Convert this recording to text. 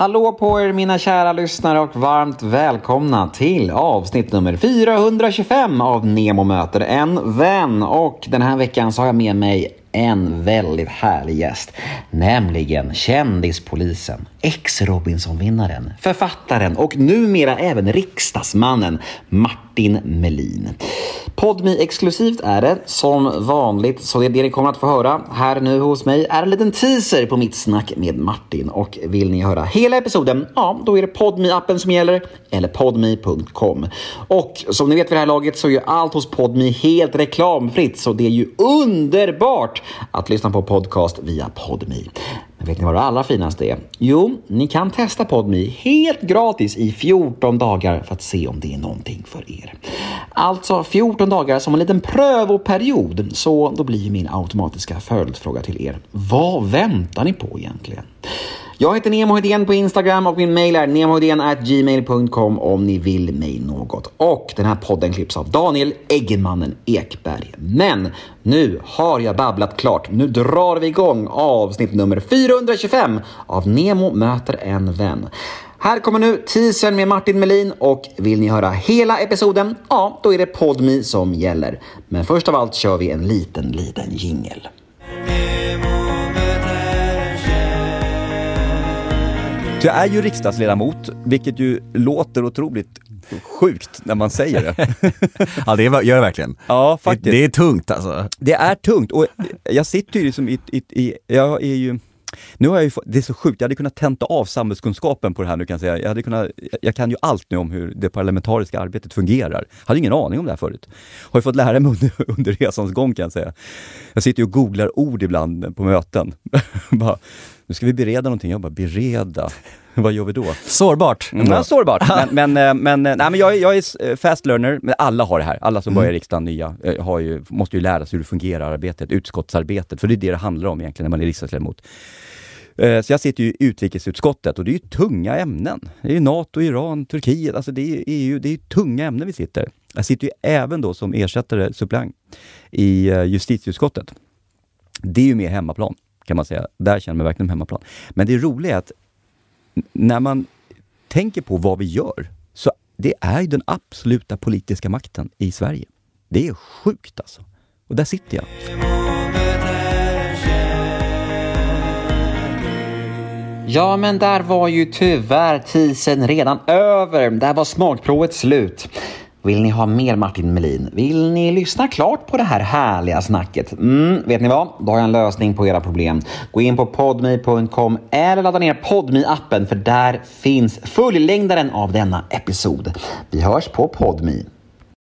Hallå på er mina kära lyssnare och varmt välkomna till avsnitt nummer 425 av Nemo möter en vän. Och den här veckan så har jag med mig en väldigt härlig gäst, nämligen kändispolisen, ex-Robinson-vinnaren, författaren och numera även riksdagsmannen Martin Melin. Podmi exklusivt är det som vanligt, så det, det ni kommer att få höra här nu hos mig är en liten teaser på mitt snack med Martin. Och vill ni höra hela episoden, ja, då är det podmi appen som gäller, eller podmi.com. Och som ni vet vid det här laget så är ju allt hos Podmi helt reklamfritt, så det är ju underbart att lyssna på podcast via Podmi. Men vet ni vad det allra finaste är? Jo, ni kan testa PodMe helt gratis i 14 dagar för att se om det är någonting för er. Alltså 14 dagar som en liten prövoperiod. Så då blir min automatiska följdfråga till er. Vad väntar ni på egentligen? Jag heter Nemo Hedén på Instagram och min mail är gmail.com om ni vill mig något. Och den här podden klipps av Daniel Eggemannen Ekberg. Men nu har jag babblat klart. Nu drar vi igång avsnitt nummer 425 av Nemo möter en vän. Här kommer nu teasern med Martin Melin och vill ni höra hela episoden? Ja, då är det Podmi som gäller. Men först av allt kör vi en liten, liten jingel. Jag är ju riksdagsledamot, vilket ju låter otroligt sjukt när man säger det. ja, det gör det verkligen. Ja, faktiskt. Det, det är tungt alltså. Det är tungt och jag sitter ju liksom i, i, i jag är ju nu har jag ju det är så sjukt, jag hade kunnat tenta av samhällskunskapen på det här nu kan jag säga. Jag, hade kunnat, jag kan ju allt nu om hur det parlamentariska arbetet fungerar. Jag hade ingen aning om det här förut. Har ju fått lära mig under, under resans gång kan jag säga. Jag sitter ju och googlar ord ibland på möten. bara, nu ska vi bereda någonting. Jag bara, bereda? Vad gör vi då? Sårbart. Mm, ja, sårbart. men, men, men, nej, men jag, jag är fast learner, men alla har det här. Alla som mm. börjar i riksdagen, nya, har ju, måste ju lära sig hur det fungerar, arbetet, utskottsarbetet. För det är det det handlar om egentligen när man är riksdagsledamot. Så jag sitter ju i utrikesutskottet och det är ju tunga ämnen. Det är NATO, Iran, Turkiet, alltså det är EU, det är ju tunga ämnen vi sitter. Jag sitter ju även då som ersättare, suppleant, i justitieutskottet. Det är ju mer hemmaplan kan man säga. Där känner man verkligen hemmaplan. Men det roliga är att när man tänker på vad vi gör, så det är ju den absoluta politiska makten i Sverige. Det är sjukt alltså. Och där sitter jag. Ja, men där var ju tyvärr tisen redan över. Där var smakprovet slut. Vill ni ha mer Martin Melin? Vill ni lyssna klart på det här härliga snacket? Mm, vet ni vad? Då har jag en lösning på era problem. Gå in på podme.com eller ladda ner podme appen för där finns fullängdaren av denna episod. Vi hörs på podme.